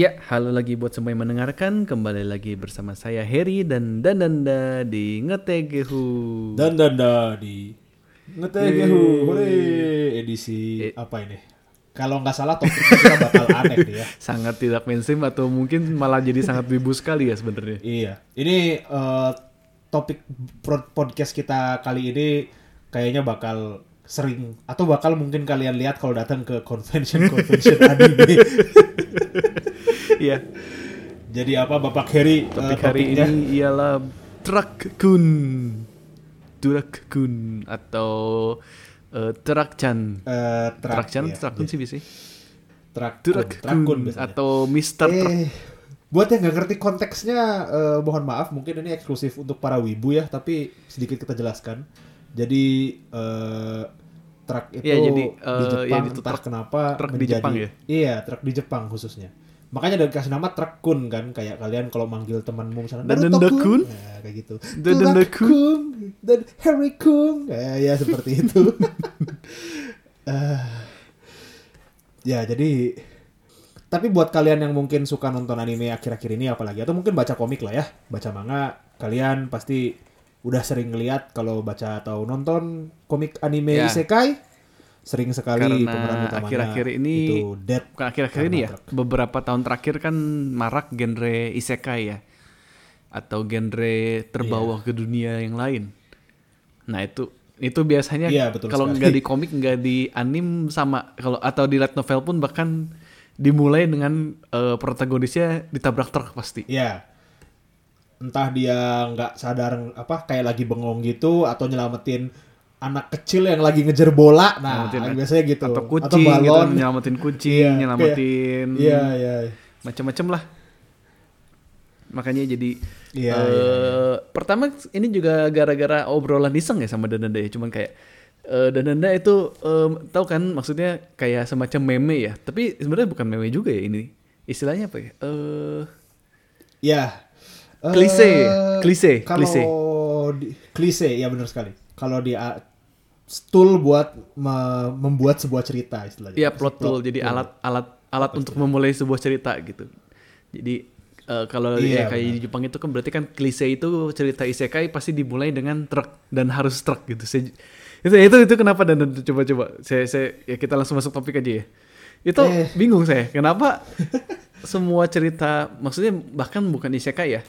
Iya, halo lagi buat semua yang mendengarkan. Kembali lagi bersama saya Harry dan Dananda di Ngetegehu. Dan dan da di ngetegehu hore edisi apa ini? Kalau nggak salah topiknya kita bakal aneh nih ya. Sangat tidak mainstream atau mungkin malah jadi sangat wibu sekali ya sebenarnya. Iya, ini eh, topik podcast kita kali ini kayaknya bakal sering atau bakal mungkin kalian lihat kalau datang ke convention convention anime. Iya, Jadi apa Bapak Heri eh, topik hari topiknya? ini ialah Truck-kun. Truck-kun atau uh, Truck-chan. Eh, trak- Truck-chan, iya. Truck-kun sih bisa. Trak- Truck-kun trakun biasanya. atau Mr. Truck. Eh, buat yang nggak ngerti konteksnya, eh, mohon maaf, mungkin ini eksklusif untuk para wibu ya, tapi sedikit kita jelaskan. Jadi eh, truk itu Iya, jadi, di eh, Jepang ya, itu entah truk- kenapa truk di Jepang ya? Iya, truk di Jepang khususnya. Makanya udah dikasih nama truk-kun kan, kayak kalian kalau manggil temanmu misalnya Dan- kun? nah, kayak gitu. Dan- kun? Dan Harry-kun, ya, ya seperti itu. Eh, ya jadi tapi buat kalian yang mungkin suka nonton anime akhir-akhir ini apalagi atau mungkin baca komik lah ya, baca manga, kalian pasti udah sering ngeliat kalau baca atau nonton komik anime Ya. isekai sering sekali Karena pemeran utamanya akhir-akhir ini- itu dead Bukan akhir-akhir ini ya, truk. beberapa tahun terakhir kan marak genre isekai ya. Atau genre terbawa Iya. ke dunia yang lain. Nah, itu itu biasanya Iya, betul kalau nggak di komik, nggak di anim sama kalau atau di light novel pun bahkan dimulai dengan eh, protagonisnya ditabrak truk pasti. ya entah dia nggak sadar apa kayak lagi bengong gitu atau nyelamatin anak kecil yang lagi ngejar bola nah Nyelamatin- biasanya gitu Atau kucing gitu, balon nyelamatin kucing, Iya, nyelamatin iya iya macam-macam lah. Makanya jadi Iya, eh, iya, pertama ini juga gara-gara obrolan iseng ya sama Dananda ya, cuman kayak eh, Dananda itu eh, tahu kan maksudnya kayak semacam meme ya, tapi sebenarnya bukan meme juga ya ini. Istilahnya apa ya? Eh Ya. Eh, Klise, klise, kalau klise. di- klise, ya benar sekali. Kalau di uh, tool buat me- membuat sebuah cerita istilahnya. Iya plot tool, jadi tool. alat alat alat untuk memulai sebuah cerita gitu. Jadi eh, kalau Iya, ya kayak di Jepang itu kan berarti kan klise itu cerita isekai pasti dimulai dengan truk dan harus truk gitu. Saya, itu itu itu kenapa dan, dan coba coba saya saya ya kita langsung masuk topik aja ya. Itu Eh. bingung saya kenapa semua cerita maksudnya bahkan bukan isekai ya.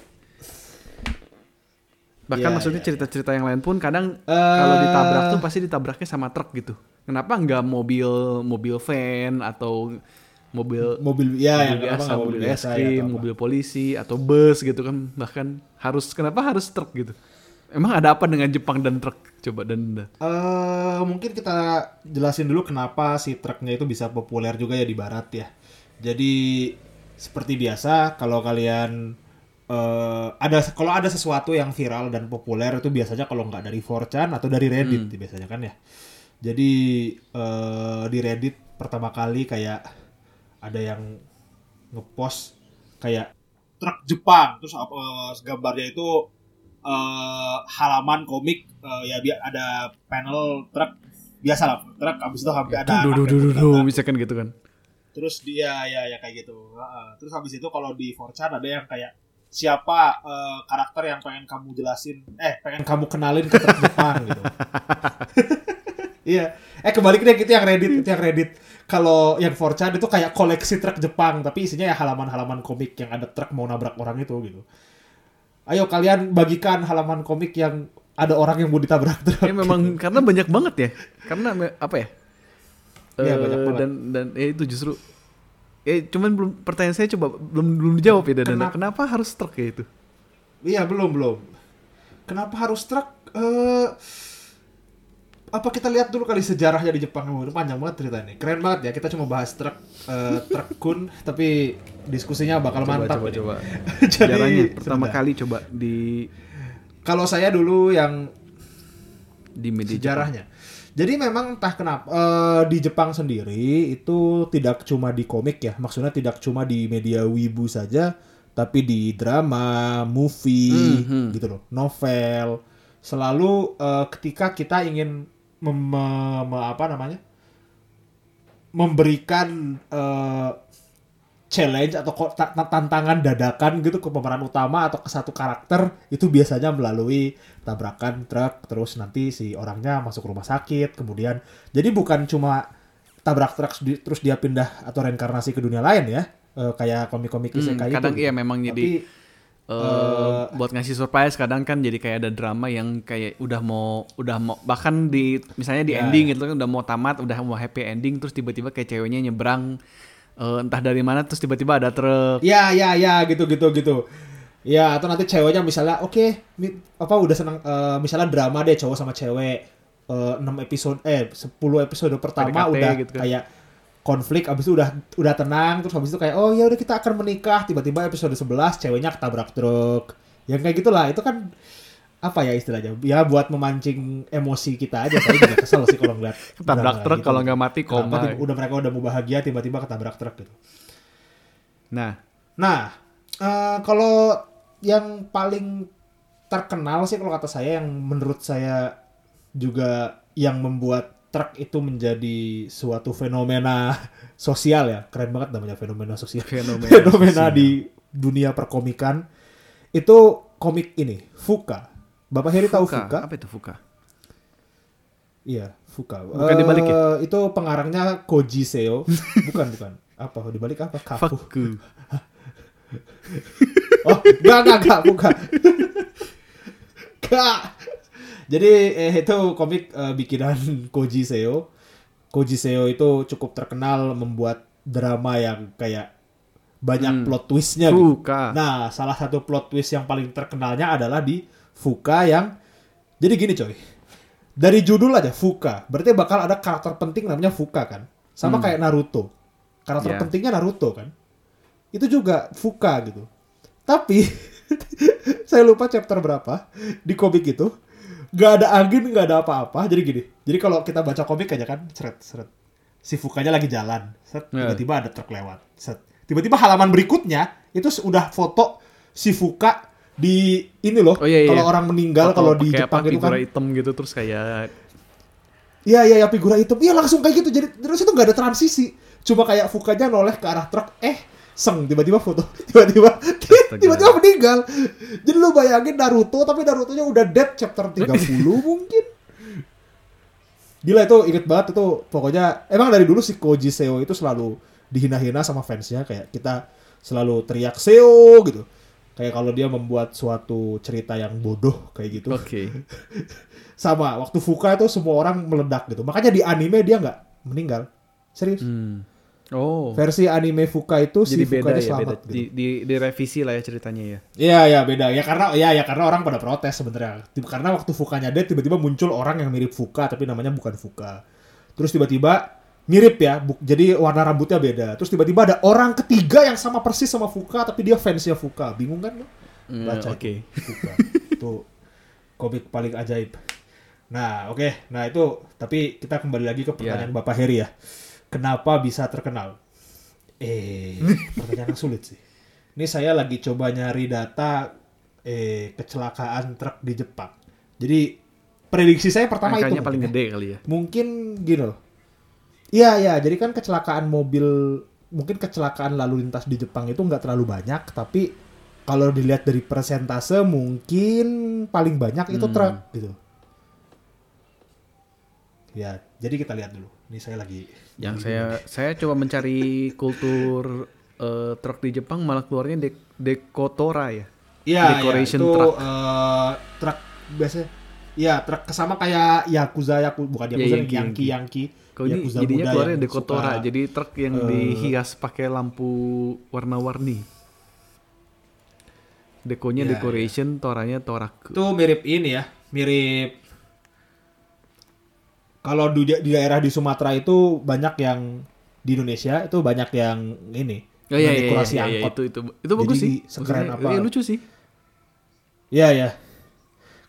Bahkan Iya, maksudnya iya, cerita-cerita yang lain pun kadang Eh. kalau ditabrak tuh pasti ditabraknya sama truk gitu. Kenapa nggak mobil mobil van atau mobil mobil ya mobil yang biasa, nggak mobil es ya, krim, apa. mobil polisi atau bus gitu kan bahkan harus kenapa harus truk gitu? Emang ada apa dengan Jepang dan truk? Coba dan Eh, mungkin kita jelasin dulu kenapa si truknya itu bisa populer juga ya di barat ya. Jadi seperti biasa kalau kalian eh, ada kalau ada sesuatu yang viral dan populer itu biasanya kalau nggak dari 4chan atau dari Reddit biasanya kan ya. Jadi eh, di Reddit pertama kali kayak ada yang ngepost kayak truk Jepang terus apa gambarnya itu eh, halaman komik eh, ya biar ada panel truk biasa lah truk abis itu hampir ada duh duh duh duh duh misalkan gitu kan. terus dia ya ya kayak gitu Heeh. terus habis itu kalau di 4chan ada yang kayak siapa eh, karakter yang pengen kamu jelasin eh pengen kamu kenalin ke truk Jepang gitu iya eh kembali ke itu yang Reddit itu yang Reddit kalau yang 4chan itu kayak koleksi truk Jepang tapi isinya ya halaman-halaman komik yang ada truk mau nabrak orang itu gitu ayo kalian bagikan halaman komik yang ada orang yang mau ditabrak truk Ya memang karena banyak banget ya. Karena apa ya? Iya, Eh, banyak banget. dan dan ya itu justru ya cuman belum pertanyaan saya coba belum belum dijawab ya dan Kenapa? kenapa harus truk ya itu? Iya belum belum. Kenapa harus truk? Eh apa kita lihat dulu kali sejarahnya di Jepang Ini panjang banget cerita ini. Keren banget ya kita cuma bahas truk eh, truk kun tapi diskusinya bakal Coba mantap. coba ini. coba. Jadi, Sejarahnya pertama sebentar. kali coba di Kalau saya dulu yang di media sejarahnya. Jadi memang entah kenapa eh, di Jepang sendiri itu tidak cuma di komik ya, maksudnya tidak cuma di media wibu saja, tapi di drama, movie, Mhm. gitu loh, novel. Selalu eh, ketika kita ingin mem- me- me- apa namanya, memberikan eh, challenge atau tantangan dadakan gitu ke pemeran utama atau ke satu karakter itu biasanya melalui tabrakan truk terus nanti si orangnya masuk rumah sakit kemudian jadi bukan cuma tabrak truk terus dia pindah atau reinkarnasi ke dunia lain ya Eh, kayak komik-komik Hmm, isekai kadang itu iya memang jadi Tapi, eh, buat ngasih surprise kadang kan jadi kayak ada drama yang kayak udah mau udah mau bahkan di misalnya di Ya, ending gitu kan udah mau tamat udah mau happy ending terus tiba-tiba kayak ceweknya nyebrang eh, entah dari mana terus tiba-tiba ada truk. Ya, ya, ya, gitu, gitu, gitu. Ya, atau nanti ceweknya misalnya, oke, mi- apa udah senang, eh, misalnya drama deh cowok sama cewek, eh, 6 episode, eh 10 episode pertama PDKT udah gitu kan. kayak konflik, abis itu udah udah tenang, terus habis itu kayak, oh ya udah kita akan menikah, tiba-tiba episode 11 ceweknya ketabrak truk, yang kayak gitulah, itu kan apa ya istilahnya, ya buat memancing emosi kita aja, saya juga kesel sih kalau ngeliat ketabrak truk gitu. kalau nggak mati koma tiba- udah mereka udah mau bahagia tiba-tiba ketabrak truk gitu. nah Nah, eh, kalau yang paling terkenal sih kalau kata saya yang menurut saya juga yang membuat truk itu menjadi suatu fenomena sosial ya. Keren banget namanya fenomena sosial. fenomena, fenomena sosial. di dunia perkomikan itu komik ini, Fuka. Bapak Heri tahu Fuka? apa itu Fuka Iya, Fuka. Bukan dibalik ya? Eh, Itu pengarangnya Koji Seo. bukan, bukan. Apa? Dibalik apa? Kafu. Fuku Oh, enggak, enggak, enggak, bukan. Enggak. Jadi eh, itu komik eh, bikinan Koji Seo. Koji Seo itu cukup terkenal membuat drama yang kayak banyak Hmm. plot twistnya gitu. Fuka Nah, salah satu plot twist yang paling terkenalnya adalah di Fuka yang jadi gini coy. Dari judul aja Fuka, berarti bakal ada karakter penting namanya Fuka kan. Sama Hmm. kayak Naruto. Karakter Ya. pentingnya Naruto kan. Itu juga Fuka gitu. Tapi saya lupa chapter berapa di komik itu. Gak ada angin, gak ada apa-apa. Jadi gini. Jadi kalau kita baca komik aja kan, seret seret. Si Fukanya lagi jalan, set Ya. tiba-tiba ada truk lewat. Set. Tiba-tiba halaman berikutnya itu udah foto si Fuka di ini loh. Oh, iya, iya. Kalau orang meninggal kalau di Jepang apa, itu kan. hitam gitu terus kayak Iya iya ya figura hitam. Iya langsung kayak gitu. Jadi terus itu nggak ada transisi. Cuma kayak Fukanya noleh ke arah truk. Eh seng tiba-tiba foto tiba-tiba tiba-tiba meninggal. Jadi lu bayangin Naruto tapi Naruto-nya udah dead chapter 30 mungkin. Gila itu inget banget itu pokoknya emang dari dulu si Koji Seo itu selalu dihina-hina sama fansnya kayak kita selalu teriak Seo gitu. Kayak kalau dia membuat suatu cerita yang bodoh kayak gitu. Oke. Sama waktu Fuka itu semua orang meledak gitu. Makanya di anime dia nggak meninggal. Serius. Hmm. Oh. versi anime Fuka itu Jadi si beda Fukanya ya, selamat beda. gitu. Di, di, direvisi lah ya ceritanya ya. iya iya beda. Ya karena ya ya karena orang pada protes sebenarnya. Karena waktu Fukanya dead tiba-tiba muncul orang yang mirip Fuka tapi namanya bukan Fuka. Terus tiba-tiba mirip ya bu- jadi warna rambutnya beda. Terus tiba-tiba ada orang ketiga yang sama persis sama Fuka tapi dia fansnya Fuka. Bingung kan lo Hmm, baca Oke. itu Fuka. Itu komik paling ajaib. Nah oke. Nah itu tapi kita kembali lagi ke pertanyaan Bapak Heri ya. Kenapa bisa terkenal? Eh pertanyaan yang sulit sih. Ini saya lagi coba nyari data eh kecelakaan truk di Jepang. Jadi prediksi saya pertama itu Angkanya paling mungkin ya. gede kali ya. mungkin gini loh iya iya jadi kan kecelakaan mobil mungkin kecelakaan lalu lintas di Jepang itu nggak terlalu banyak tapi kalau dilihat dari persentase mungkin paling banyak itu Hmm. truk gitu ya jadi kita lihat dulu ini saya lagi Yang saya saya coba mencari kultur eh, truk di Jepang malah keluarnya dek dekotora ya. Iya, iya, itu truck. eh, truk biasanya Iya, truk sama kayak Yakuza, Yakuza bukan Ya, Yakuza, Yankee, Yankee, Yankee. Kalau ini Yakuza jadinya keluarnya dekotora, suka- jadi truk yang eh, dihias pakai lampu warna-warni. Dekonya Ya, decoration, toranya toraku. itu mirip ini ya, mirip kalau di, di daerah di Sumatera itu banyak yang di Indonesia itu banyak yang ini Oh iya, iya, dekorasi iya, iya, angkot. itu itu itu bagus Jadi sih. sekeren Maksudnya, apa? iya, lucu sih. Iya ya.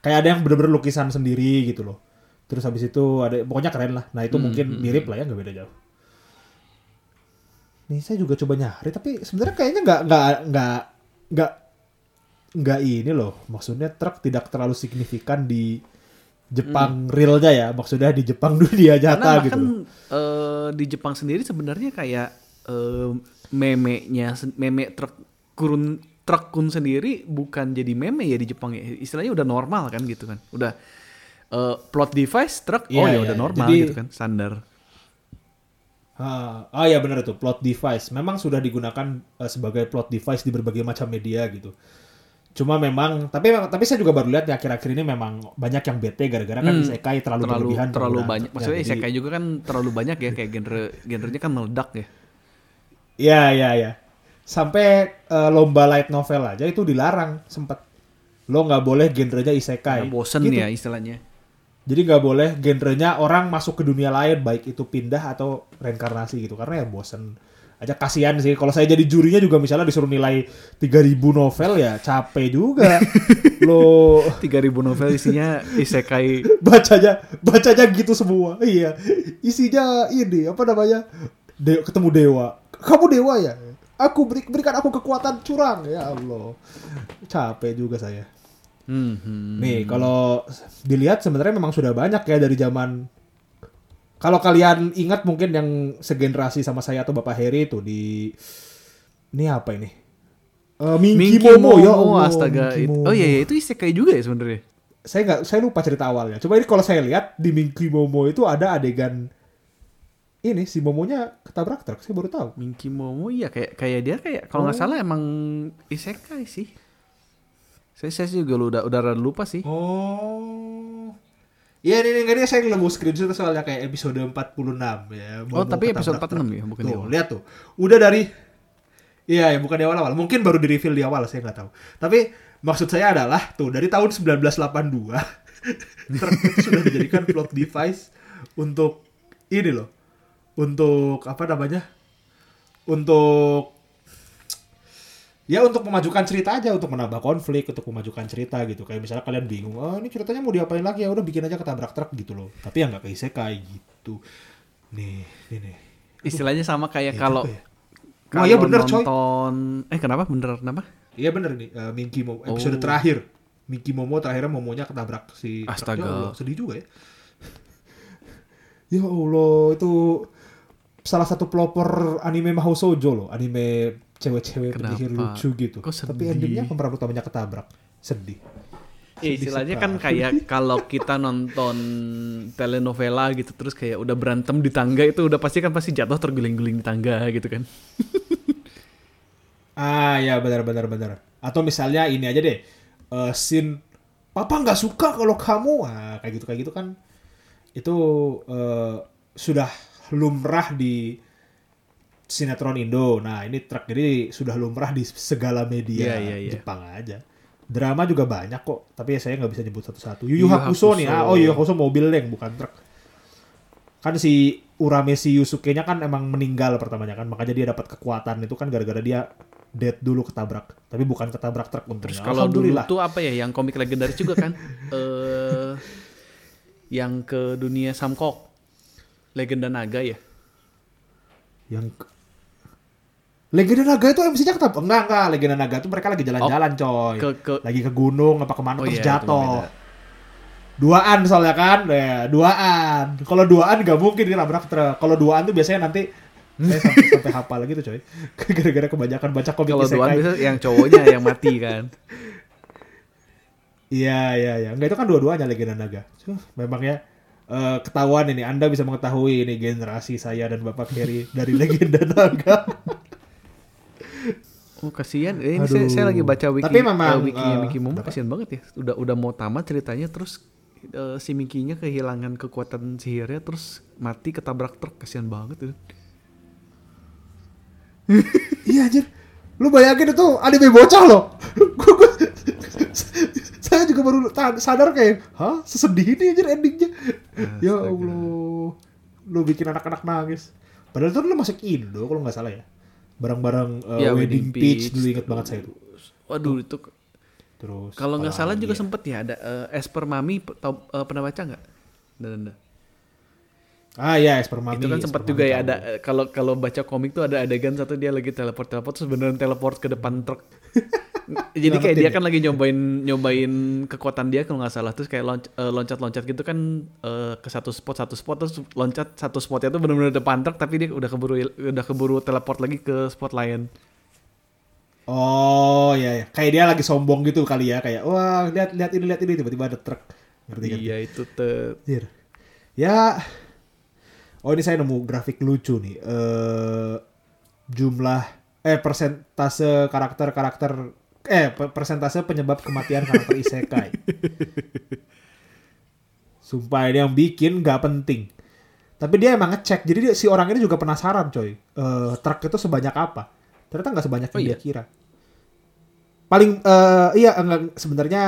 Kayak ada yang bener-bener lukisan sendiri gitu loh. Terus habis itu ada pokoknya keren lah. Nah itu Hmm, mungkin hmm, mirip lah ya nggak beda jauh. Nih saya juga coba nyari tapi sebenarnya kayaknya nggak nggak nggak nggak nggak ini loh. Maksudnya truk tidak terlalu signifikan di Jepang realnya ya. Maksudnya di Jepang Hmm. Karena nyata gitu. bahkan loh. eh, di Jepang sendiri sebenarnya kayak eh, meme-nya meme truk kurun truk kun sendiri bukan jadi meme ya di Jepang ya. Istilahnya udah normal kan gitu kan. Udah eh, plot device truk oh Iya, ya iya, udah iya. normal Jadi- gitu kan, standar. Ah, ah ya benar itu plot device. Memang sudah digunakan eh, sebagai plot device di berbagai macam media gitu. Cuma memang tapi tapi saya juga baru lihat ya akhir-akhir ini memang banyak yang bete gara-gara kan Hmm, isekai terlalu, terlalu berlebihan terlalu banyak. Maksudnya Jadi- isekai juga kan terlalu banyak ya kayak genre genrenya kan meledak ya. Iya iya iya. Sampai eh, lomba light novel aja itu dilarang sempet. Lo nggak boleh genrenya isekai. Karena bosen Gitu. ya istilahnya. Jadi nggak boleh genrenya orang masuk ke dunia lain baik itu pindah atau reinkarnasi gitu. Karena ya bosen. Aja kasihan sih. Kalau saya jadi jurinya juga misalnya disuruh nilai 3000 novel ya capek juga. Lo 3000 novel isinya isekai. Bacanya bacanya gitu semua. Iya. Isinya ini apa namanya? De- ketemu dewa. Kamu dewa ya aku beri, berikan aku kekuatan curang ya Allah capek juga saya Hmm, hmm. Nih, kalau dilihat sebenarnya memang sudah banyak ya dari zaman kalau kalian ingat mungkin yang segenerasi sama saya atau Bapak Heri itu di ini apa ini? Eh, Minky, Momo, ya Allah. astaga. Minky Momo. Oh iya, iya, itu isekai juga ya sebenarnya. Saya nggak saya lupa cerita awalnya. Coba ini kalau saya lihat di Minky Momo itu ada adegan ini si Momonya ketabrak truk. Saya baru tahu. Minky Momo iya kayak kayak dia kayak kalau nggak Oh. salah emang isekai sih. Saya saya sih juga udah udah rada lupa sih. Oh. Iya, ini, ini, ini saya nemu screenshot soalnya kayak episode 46 ya. Oh, tapi episode ketabrak 46 truk. ya, bukan di Tuh, awal. lihat tuh. Udah dari Iya, ya bukan di awal-awal. Mungkin baru di reveal di awal, saya nggak tahu. Tapi maksud saya adalah tuh dari tahun 1982 truk itu sudah dijadikan plot device untuk ini loh. Untuk apa namanya? Untuk ya untuk memajukan cerita aja untuk menambah konflik untuk memajukan cerita gitu kayak misalnya kalian bingung oh ini ceritanya mau diapain lagi ya udah bikin aja ketabrak truk gitu loh tapi ya nggak ke isekai gitu nih nih nih Istilahnya sama kayak Iya kalau ya. kalau Oh, iya bener, coy. nonton eh kenapa bener kenapa? iya bener nih eh, Minky Momo episode Oh. terakhir Minky Momo terakhirnya Momonya ketabrak si truk. Astaga. Ya Allah, sedih juga ya ya Allah itu salah satu pelopor anime Mahou Shoujo loh anime cewek-cewek penyihir lucu gitu. Kok tapi endingnya pemeran utamanya ketabrak. Sedih. Ya, istilahnya kan kayak kalau kita nonton telenovela gitu terus kayak udah berantem di tangga itu udah pasti kan pasti jatuh terguling-guling di tangga gitu kan. Ah ya benar benar benar. Atau misalnya ini aja deh, eh scene Papa nggak suka kalau kamu, ah, kayak gitu kayak gitu kan, itu eh, sudah lumrah di sinetron Indo. Nah ini truk jadi sudah lumrah di segala media Iya, iya, iya. Jepang aja. Drama juga banyak kok, tapi saya nggak bisa nyebut satu-satu. Yu Yu Hakusho nih, ah, oh Yu Yu Hakusho mobil yang bukan truk. Kan si Urameshi Yusuke-nya kan emang meninggal pertamanya kan, makanya dia dapat kekuatan itu kan gara-gara dia dead dulu ketabrak, tapi bukan ketabrak truk untungnya. Terus kalau dulu tuh apa ya yang komik legendaris juga kan eh yang ke dunia Samkok. Legenda Naga ya. yang Legenda Naga itu MC-nya ketabrak? Enggak, enggak. Legenda Naga itu mereka lagi jalan-jalan, coy. Oh, ke- ke- Lagi ke gunung apa ke mana Oh terus iya, jatuh. Duaan soalnya kan, ya, duaan. Kalau duaan nggak mungkin ditabrak truk. Kalau duaan tuh biasanya nanti saya sampai, sampai hafal gitu coy. Gara-gara kebanyakan baca komik Kalau bisa yang cowoknya yang mati kan. Iya, iya, iya. Enggak itu kan dua-duanya legenda naga. Memang ya eh, ketahuan ini Anda bisa mengetahui ini generasi saya dan Bapak Kerry dari legenda naga. Oh kasihan. Eh, ini saya, Aduh. saya lagi baca wiki Tapi memang, eh, wikinya eh, Mickey Momo kasihan banget ya. Udah udah mau tamat ceritanya terus eh, si Mickey-nya kehilangan kekuatan sihirnya terus mati ketabrak truk kasihan banget itu. iya anjir. Lu bayangin itu anime bocah loh. Saya juga baru sadar kayak, hah sesedih ini anjir endingnya. ya Astaga. Allah. Lu bikin anak-anak nangis. Padahal itu lu masuk Indo kalau nggak salah ya. Barang-barang eh, Ya, wedding, Wedding peach, Peach, dulu inget banget saya itu. Waduh itu Terus kalau nggak salah juga ya? sempet ya ada eh, Esper Mami tau, eh, pernah baca nggak? Dan, Ah iya, Esper Mami. itu kan sempat juga ya ada kalau kalau baca komik tuh ada adegan satu dia lagi teleport teleport terus beneran teleport ke depan truk Jadi kayak dia deh. kan lagi nyobain nyobain kekuatan dia kalau nggak salah terus kayak lonc- eh, loncat-loncat gitu kan eh, ke satu spot satu spot terus loncat satu spotnya tuh benar-benar depan truk tapi dia udah keburu udah keburu teleport lagi ke spot lain. Oh iya, iya. kayak dia lagi sombong gitu kali ya, kayak wah lihat lihat ini lihat ini tiba-tiba ada truk. Ngerti kan? Iya itu Anjir. Ya. Oh ini saya nemu grafik lucu nih. Eh jumlah eh persentase karakter-karakter eh pe- persentase penyebab kematian karakter isekai. Sumpah ini yang bikin nggak penting. Tapi dia emang ngecek. Jadi dia- si orang ini juga penasaran, coy. Eh truk itu sebanyak apa? Ternyata nggak sebanyak yang Oh, dia iya? kira. Paling eh iya enggak sebenarnya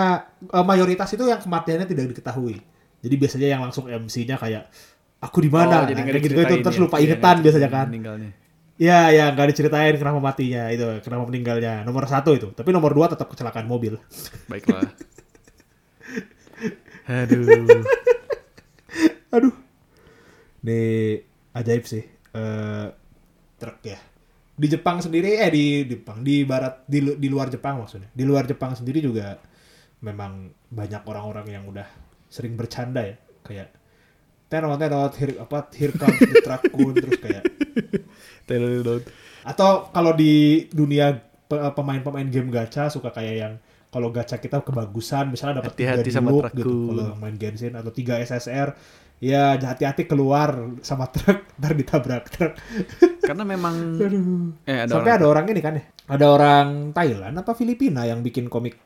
eh, mayoritas itu yang kematiannya tidak diketahui. Jadi biasanya yang langsung MC-nya kayak aku di mana? Oh, jadi Nah, kayak gitu, gitu terus ya. lupa Iya, ingetan biasanya kan. Meninggalnya. Iya, ya nggak diceritain kenapa matinya itu, kenapa meninggalnya. Nomor satu itu, tapi nomor dua tetap kecelakaan mobil. Baiklah. Aduh. Aduh, nih ajaib sih. Eh truk ya. Di Jepang sendiri, eh di, di Jepang, di barat, di, di luar Jepang maksudnya. Di luar Jepang sendiri juga memang banyak orang-orang yang udah sering bercanda ya, kayak tenot tenot here, apa here comes the truck terus kayak Taylor Lautner. Atau kalau di dunia pe- pemain-pemain game gacha suka kayak yang kalau gacha kita kebagusan misalnya dapat tiga Hati-hati di sama truk gitu. kalau main Genshin atau tiga SSR ya hati-hati keluar sama truk ntar ditabrak truk. Karena memang eh ada sampai orang. ada orang ini kan ya? Ada orang Thailand apa Filipina yang bikin komik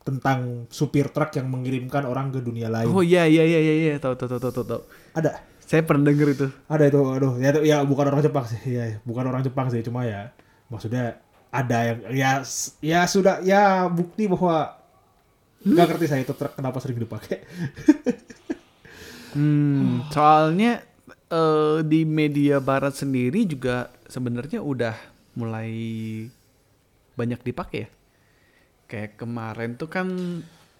tentang supir truk yang mengirimkan orang ke dunia lain? Oh iya iya iya iya iya. Tahu tahu tahu tahu tahu. ada Saya pernah denger itu. ada itu aduh ya, ya bukan orang Jepang sih ya bukan orang Jepang sih cuma ya maksudnya ada yang ya ya sudah ya bukti bahwa nggak ngerti saya itu truk kenapa sering dipakai Hmm, soalnya eh, di media barat sendiri juga sebenarnya udah mulai banyak dipakai ya. Kayak kemarin tuh kan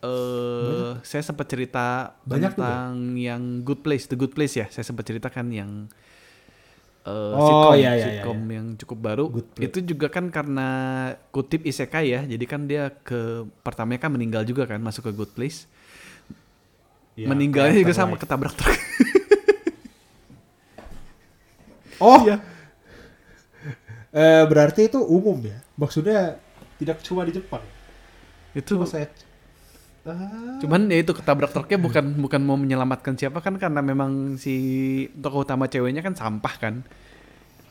eh saya sempat cerita Banyak juga. tentang yang Good Place, The Good Place ya. Saya sempat ceritakan yang eh, Oh, sitcom, iya, iya, sitcom yang cukup baru. Itu juga kan karena kutip isekai ya. Jadi kan dia ke pertamanya kan meninggal juga kan masuk ke Good Place. Ya, Meninggalnya juga sama life. ketabrak truk. oh Iya. eh, berarti itu umum ya maksudnya tidak cuma di Jepang itu Coba saya Ah, cuman ya itu ketabrak truknya bukan bukan mau menyelamatkan siapa kan karena memang si tokoh utama ceweknya kan sampah kan.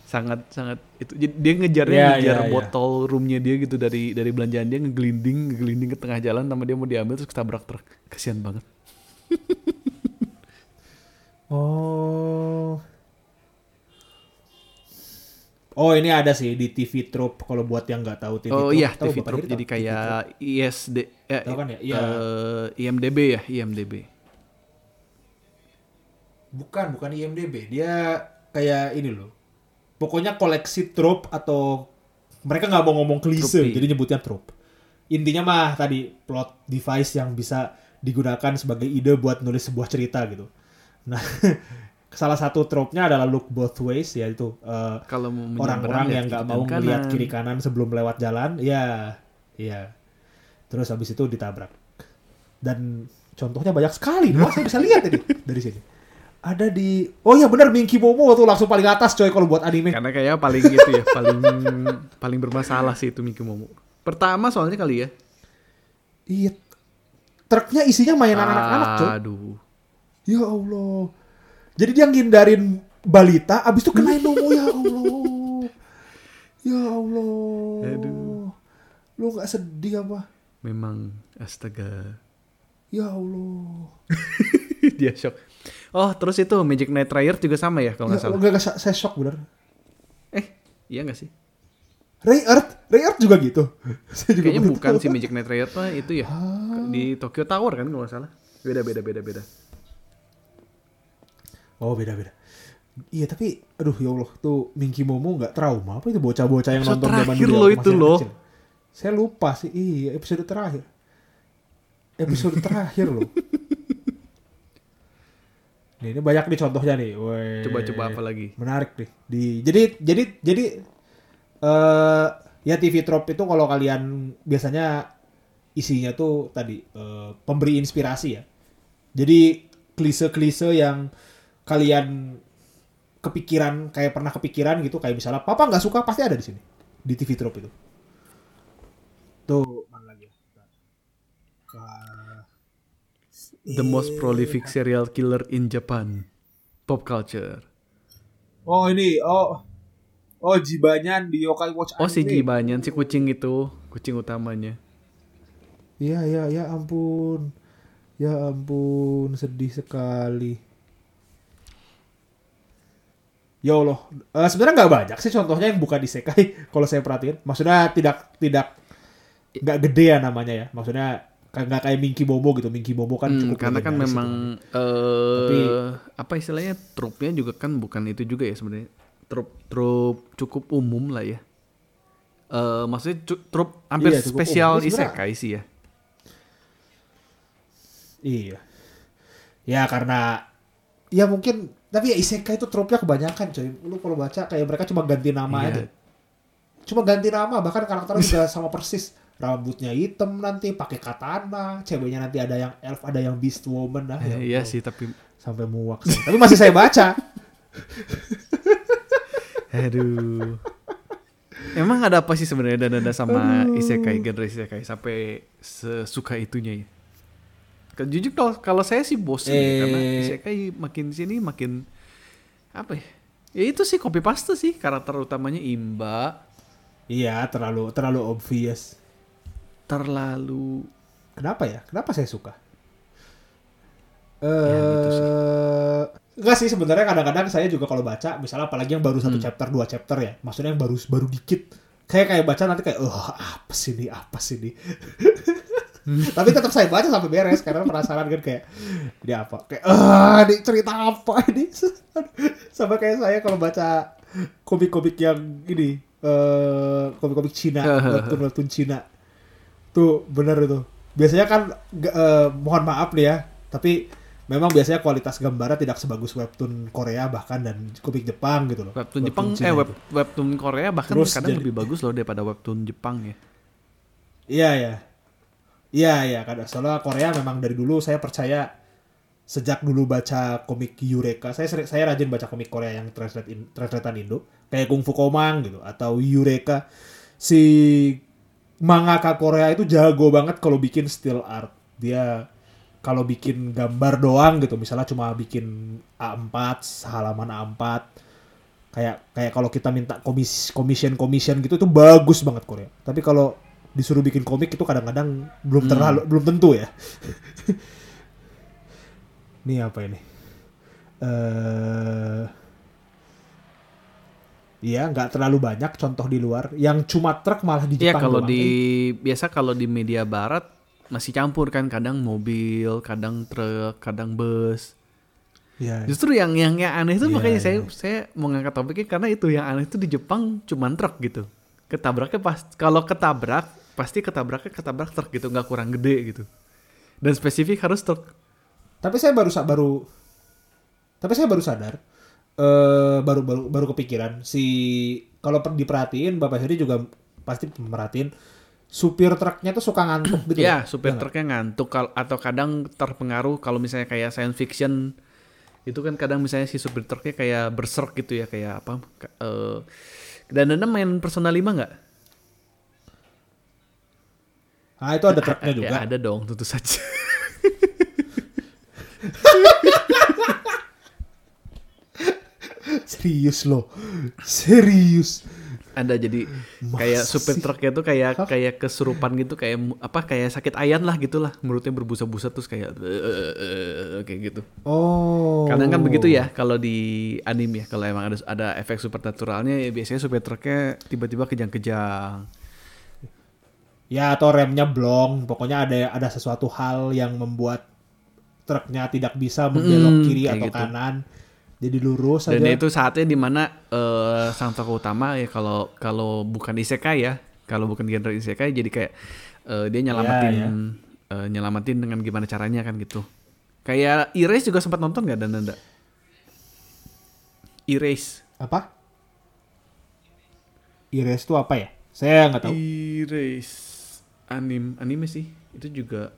Sangat sangat itu dia ngejarnya Iya, ngejar iya, iya. botol roomnya dia gitu dari dari belanjaan dia ngegelinding ngegelinding ke tengah jalan sama dia mau diambil terus ketabrak truk. Kasihan banget. Oh Oh ini ada sih di TV Troop kalau buat yang nggak tahu TV oh Troop. iya tahu TV Troop jadi tahu? kayak ISD eh, Tahu kan ya? Iya. eh, IMDb ya IMDb Bukan, bukan IMDb. Dia kayak ini loh. Pokoknya koleksi trope atau mereka nggak mau ngomong klise, jadi nyebutnya trope. Intinya mah tadi plot device yang bisa digunakan sebagai ide buat nulis sebuah cerita gitu. Nah, salah satu trope-nya adalah look both ways yaitu eh, kalau orang-orang lihat yang nggak mau melihat kanan. kiri kanan sebelum lewat jalan, ya, ya. Terus habis itu ditabrak. Dan contohnya banyak sekali. Wah, saya bisa lihat ini dari sini. Ada di Oh iya benar Minky Momo tuh langsung paling atas coy kalau buat anime. Karena kayaknya paling gitu ya, paling paling bermasalah sih itu Mickey Momo. Pertama soalnya kali ya. Iya. Truknya isinya mainan anak-anak coy. Aduh. Ya Allah. Jadi dia ngindarin balita abis itu kenain Momo ya Allah. Ya Allah. Aduh. Lu nggak sedih apa? Memang astaga. Ya Allah. Dia shock. Oh, terus itu Magic Knight Riot juga sama ya kalau nggak Nggak, salah. nggak, nggak, saya shock bener. Eh, iya nggak sih? Ray Earth, Ray Earth juga gitu. Saya juga Kayaknya bukan tahu. sih Magic Knight Riot mah itu ya. Di Tokyo Tower kan kalau nggak salah. Beda beda beda beda. Oh beda beda. Iya tapi, aduh ya Allah tuh Minky Momo nggak trauma apa itu bocah-bocah yang Episode nonton zaman dulu loh itu loh. kecil. Saya lupa sih, iya episode terakhir. Episode terakhir loh. Nih, ini banyak nih contohnya nih. Coba-coba apa lagi? Menarik nih. Di jadi jadi jadi eh ya TV trope itu kalau kalian biasanya isinya tuh tadi eh, pemberi inspirasi ya. Jadi klise-klise yang kalian kepikiran kayak pernah kepikiran gitu kayak misalnya papa nggak suka pasti ada di sini di TV trope itu. Tuh mana lagi ya? The most prolific serial killer in Japan. Pop culture. Oh ini oh oh Jibanyan di Yokai Watch Oh si Anime. Jibanyan, si kucing itu. Kucing utamanya. Iya ya ya ampun. Ya ampun, sedih sekali. Ya Allah, Eh, sebenarnya nggak banyak sih contohnya yang bukan isekai kalau saya perhatiin. Maksudnya tidak tidak nggak gede ya namanya ya. Maksudnya nggak kayak Minky Bobo gitu. Minky Bobo kan Hmm, cukup karena kan legendaris memang eh Tapi- apa istilahnya trupnya juga kan bukan itu juga ya sebenarnya trup trup cukup umum lah ya eh maksudnya trup hampir Iya, spesial umum. Sebenarnya- isekai sih ya Iya. Ya karena ya mungkin tapi ya isekai itu tropnya kebanyakan coy. Lu kalau baca kayak mereka cuma ganti nama Iya. aja. Cuma ganti nama bahkan karakternya juga sama persis. Rambutnya hitam nanti pakai katana, ceweknya nanti ada yang elf, ada yang beast woman. Eh, ya iya Allah. sih tapi Sampai muak. saya. tapi masih saya baca. aduh emang ada apa sih sebenarnya dan ada sama isekai genre isekai sampai sesuka itunya ya jujur kalau kalau saya sih bosen ya, karena Eh. isekai makin sini makin apa ya ya itu sih copy paste sih karakter utamanya imba iya, terlalu terlalu obvious. terlalu Kenapa ya? Kenapa saya suka? Eh, Ya, gitu sih. enggak sih sebenarnya kadang-kadang saya juga kalau baca, misalnya apalagi yang baru satu Hmm. chapter, dua chapter ya, maksudnya yang baru baru dikit, kayak kayak baca nanti kayak, oh apa sih ini, apa sih ini. Tapi tetap saya baca sampai beres karena penasaran kan kayak ini apa, kayak ah ini cerita apa ini, sama kayak saya kalau baca komik-komik yang ini, eh komik-komik Cina, webtoon webtoon Cina, tuh bener itu. Biasanya kan eh, mohon maaf nih ya, tapi memang biasanya kualitas gambarnya tidak sebagus webtoon Korea bahkan dan komik Jepang gitu loh. webtoon Jepang Cina eh web, webtoon Korea bahkan Terus kadang jadi- lebih bagus loh daripada webtoon Jepang ya Iya ya. Iya ya, kadang soalnya Korea memang dari dulu saya percaya sejak dulu baca komik Eureka, saya saya rajin baca komik Korea yang translate in, translatean Indo, kayak Kung Fu Komang gitu atau Eureka. Si mangaka Korea itu jago banget kalau bikin still art. Dia kalau bikin gambar doang gitu, misalnya cuma bikin A4, halaman A4, kayak kayak kalau kita minta komis commission commission gitu itu bagus banget Korea. Tapi kalau disuruh bikin komik itu kadang-kadang belum terlalu belum tentu ya. ini apa ini? Eh Iya, nggak terlalu banyak contoh di luar. Yang cuma truk malah di Iya Jepang kalau doang. di biasa kalau di media barat masih campur kan kadang mobil, kadang truk, kadang bus. Iya. Justru yang yang yang aneh itu Iya, makanya iya. saya saya mau ngangkat topiknya karena itu yang aneh itu di Jepang cuman truk gitu. Ketabraknya pas kalau ketabrak pasti ketabraknya ketabrak truk gitu nggak kurang gede gitu. Dan spesifik harus truk. Tapi saya baru baru tapi saya baru sadar eh baru baru baru kepikiran si kalau per- diperhatiin Bapak Heri juga pasti merhatiin supir truknya tuh suka ngantuk gitu. Ya, supir nggak? truknya ngantuk atau kadang terpengaruh kalau misalnya kayak science fiction itu kan kadang misalnya si supir truknya kayak berserk gitu ya kayak apa eh dan Anda main Persona 5 nggak? Ah itu ada truknya juga. Ya ada dong tentu saja. Serius loh. Serius. Ada jadi kayak Masa supir truknya tuh kayak kayak kesurupan gitu kayak apa kayak sakit ayan lah gitulah mulutnya berbusa-busa terus kayak "Eh, kayak gitu. Oh. Kadang kan begitu ya kalau di anime ya kalau emang ada ada efek supernaturalnya ya biasanya supir truknya tiba-tiba kejang-kejang. Ya atau remnya blong. Pokoknya ada ada sesuatu hal yang membuat truknya tidak bisa membelok Hmm, kiri atau gitu. kanan. Jadi lurus Dan aja. itu saatnya di mana eh sang tokoh utama ya kalau kalau bukan isekai ya, kalau bukan genre isekai jadi kayak eh, dia nyelamatin Ya, eh, nyelamatin dengan gimana caranya kan gitu. Kayak Erase juga sempat nonton nggak dan Nanda? Erase. Apa? Erase itu apa ya? Saya nggak tahu. Erase anim anime sih. Itu juga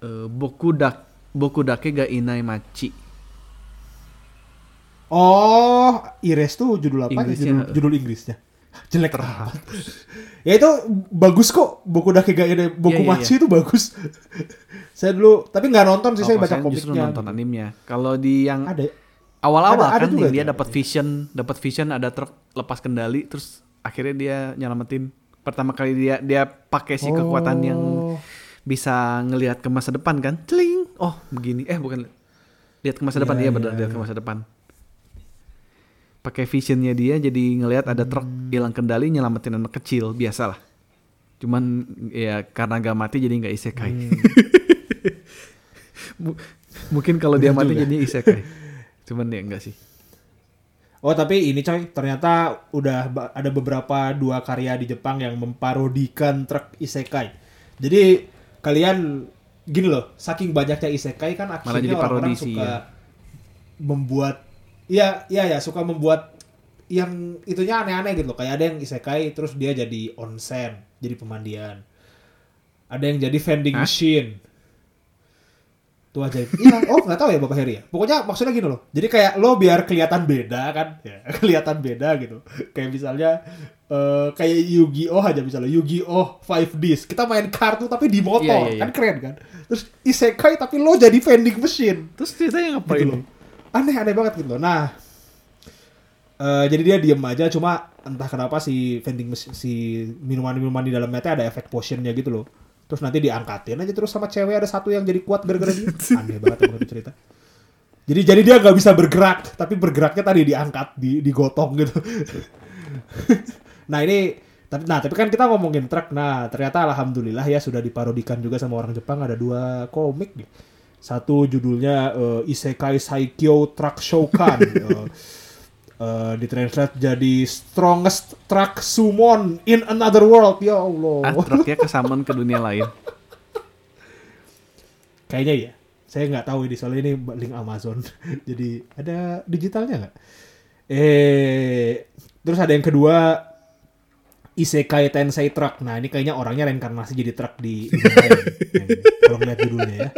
eh, Boku Dak Boku Dake ga Inai Machi. Oh, Ires tuh judul apa? Inggrisnya. Judul, judul Inggrisnya. Jelek ya itu bagus kok. Boku Dake ga Inai Boku Iya, iya, Machi itu bagus. saya dulu tapi nggak nonton sih, saya Kalau baca saya justru komiknya. nonton animenya. Kalau di yang Ada. awal-awal Ada- ada kan juga dia dapat vision, dapat vision ada truk lepas kendali terus akhirnya dia nyelamatin pertama kali dia dia pakai si kekuatan yang Oh. bisa ngelihat ke masa depan kan. Celing. Oh, begini. Eh, bukan lihat ke masa depan Iya, dia benar iya, lihat ke masa depan. Pakai visionnya dia jadi ngelihat ada truk Hmm. hilang kendali nyelamatin anak kecil biasalah. Cuman ya karena gak mati jadi nggak isekai. Hmm. M- Mungkin kalau dia mati jadi isekai. Cuman ya enggak sih. Oh tapi ini coy, ternyata udah ada beberapa dua karya di Jepang yang memparodikan truk isekai. Jadi kalian gini loh, saking banyaknya isekai kan akhirnya orang-orang suka ya. membuat, iya iya ya suka membuat yang itunya aneh-aneh gitu loh. Kayak ada yang isekai terus dia jadi onsen, jadi pemandian. Ada yang jadi vending Hah? machine. Tuh aja. Iya, oh nggak tahu ya Bapak Heri ya. Pokoknya maksudnya gini loh. Jadi kayak lo biar kelihatan beda kan, ya, kelihatan beda gitu. Kayak misalnya eh, kayak Yu-Gi-Oh aja misalnya Yu-Gi-Oh 5Ds. Kita main kartu tapi di motor, Iya, iya, iya. kan keren kan. Terus isekai tapi lo jadi vending machine. Terus ceritanya ngapain? Gitu loh. Aneh-aneh banget gitu loh. Nah, eh, jadi dia diem aja cuma entah kenapa si vending machine si minuman-minuman di dalamnya teh ada efek potionnya gitu loh. Terus nanti diangkatin aja terus sama cewek ada satu yang jadi kuat gara-gara dia. Aneh banget emang itu cerita. Jadi jadi dia nggak bisa bergerak, tapi bergeraknya tadi diangkat, di digotong gitu. nah ini tapi nah tapi kan kita ngomongin truk. Nah ternyata alhamdulillah ya sudah diparodikan juga sama orang Jepang ada dua komik nih. Satu judulnya eh, Isekai Saikyo Truck Shoukan. Eh, eh, ditranslate jadi Strongest Truck Summon in Another World. Ya Allah. Ah, truknya kesamaan ke dunia lain. Kayaknya ya. Saya nggak tahu ini soalnya ini link Amazon. Jadi ada digitalnya nggak? Eh, terus ada yang kedua Isekai Tensei Truck. Nah ini kayaknya orangnya reinkarnasi jadi truk di Kalau ngeliat judulnya ya.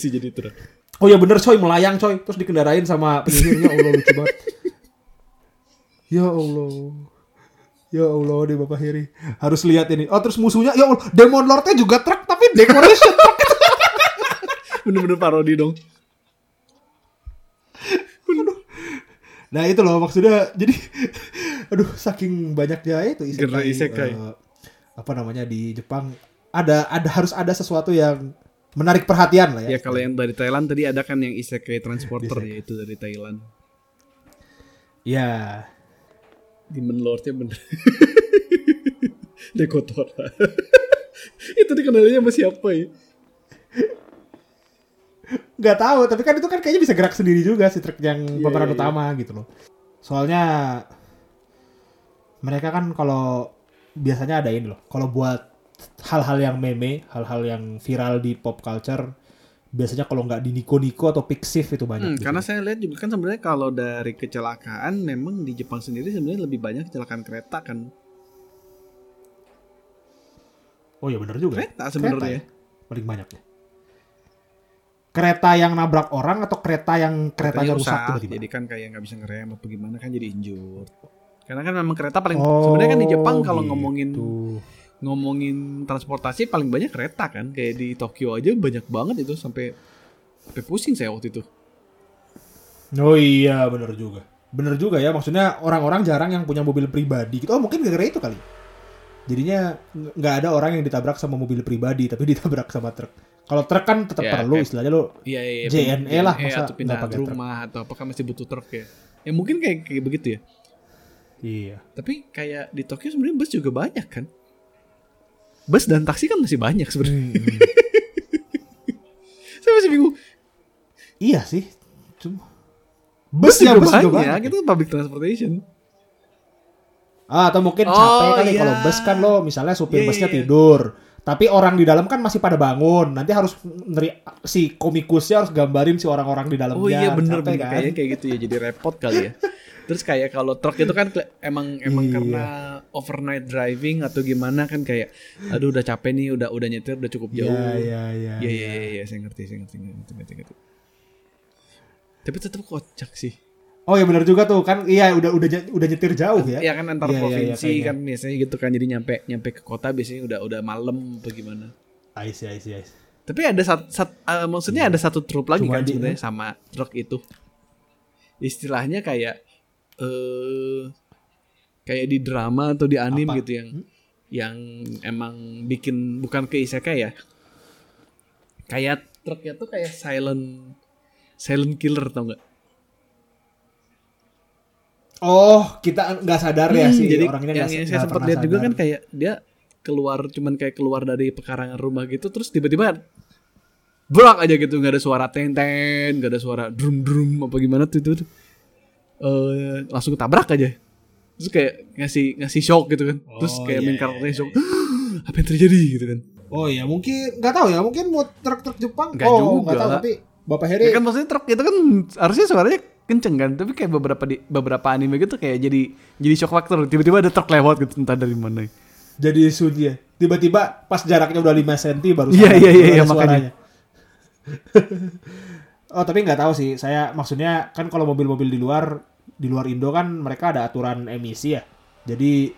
Sih jadi truk. Oh ya bener coy melayang coy. Terus dikendarain sama penyihirnya. Allah lucu banget. Ya Allah. Ya Allah deh Bapak Heri. Harus lihat ini. Oh terus musuhnya ya Allah. Demon Lordnya juga truk tapi decoration truk. Bener-bener parodi dong. Nah itu loh maksudnya jadi aduh saking banyaknya itu Genre isekai. eh, apa namanya di Jepang ada ada harus ada sesuatu yang menarik perhatian lah ya. Ya kalau yang dari Thailand tadi ada kan yang isekai transporter Isekai. ya itu dari Thailand. Ya. Demon Lordnya bener. Dekotora. itu dikenalinya sama siapa ya? nggak tahu tapi kan itu kan kayaknya bisa gerak sendiri juga si truk yang Iya, pemeran iya, iya. utama gitu loh. Soalnya mereka kan kalau biasanya ada ini loh. Kalau buat hal-hal yang meme, hal-hal yang viral di pop culture biasanya kalau nggak di Nico atau Pixiv itu banyak. Hmm, gitu. karena saya lihat juga kan sebenarnya kalau dari kecelakaan memang di Jepang sendiri sebenarnya lebih banyak kecelakaan kereta kan. Oh iya bener juga. Kereta sebenarnya. ya? Paling banyak ya. Kereta yang nabrak orang atau kereta yang keretanya Keretanya rusak, tiba-tiba? Jadi kan kayak nggak bisa ngerem atau gimana kan jadi injured. Karena kan memang kereta paling Oh, sebenarnya kan di Jepang kalau gitu. ngomongin ngomongin transportasi paling banyak kereta kan. Kayak di Tokyo aja banyak banget itu sampai sampai pusing saya waktu itu. Oh iya bener juga. Bener juga ya maksudnya orang-orang jarang yang punya mobil pribadi gitu. Oh mungkin gara-gara itu kali. Jadinya ng- nggak ada orang yang ditabrak sama mobil pribadi tapi ditabrak sama truk. Kalau truk kan tetap Ya, perlu kayak- istilahnya lo Iya iya. iya. JNE lah, masa atau pindah pakai truk? rumah atau apakah masih butuh truk ya? Ya mungkin kayak kayak begitu ya. Iya. Tapi kayak di Tokyo sebenarnya bus juga banyak kan. Bus dan taksi kan masih banyak sebenarnya. Hmm. Saya masih bingung. iya sih. Cuma Bus, ya, juga bus banyak, juga banyak. itu public transportation. Ah, atau mungkin Oh, capek kali iya. kalau bus kan lo misalnya supir Iya, busnya iya. tidur. Tapi orang di dalam kan masih pada bangun. Nanti harus neri, si komikusnya harus gambarin si orang-orang di dalamnya. Oh iya bener bener kan? kayaknya kayak gitu ya jadi repot kali ya. Terus kayak kalau truk itu kan emang emang Iya. karena overnight driving atau gimana kan kayak aduh udah capek nih udah udah nyetir udah cukup jauh. Iya, iya, iya. Iya iya iya iya, saya ngerti saya ngerti ngerti ngerti, ngerti. Tapi tetap kocak sih. Oh ya benar juga tuh kan iya udah udah udah nyetir jauh ya. Iya kan antar Iya, iya, iya, provinsi kayaknya. kan biasanya gitu kan jadi nyampe nyampe ke kota biasanya udah udah malam apa gimana. I see, I see, I see. Tapi ada satu, maksudnya ada satu truk lagi Cuma kan sebenarnya sama truk itu. Istilahnya kayak eh kayak di drama atau di anime Apa? gitu yang yang emang bikin bukan ke isekai ya. Kayak truknya tuh kayak silent silent killer tau nggak? Oh, kita nggak sadar ya Hmm, sih jadi orang ini yang, nggak yang saya sempat lihat juga kan kayak dia keluar cuman kayak keluar dari pekarangan rumah gitu terus tiba-tiba berak aja gitu nggak ada suara ten ten nggak ada suara drum drum apa gimana tuh itu tuh. Eh, langsung ketabrak aja. Terus kayak ngasih ngasih shock gitu kan. Terus Oh, kayak iya, main iya, karakternya shock. apa yang terjadi gitu kan. Oh ya mungkin nggak tahu ya mungkin mau truk-truk Jepang. Nggak oh juga. nggak tahu tapi Bapak Heri. Ya kan maksudnya truk itu kan harusnya suaranya kenceng kan tapi kayak beberapa di beberapa anime gitu kayak jadi jadi shock factor. Tiba-tiba ada truk lewat gitu entah dari mana. Jadi sunyi ya. Tiba-tiba pas jaraknya udah 5 cm baru Iya, iya, iya, iya, suaranya. oh tapi nggak tahu sih. Saya maksudnya kan kalau mobil-mobil di luar di luar Indo kan mereka ada aturan emisi ya. Jadi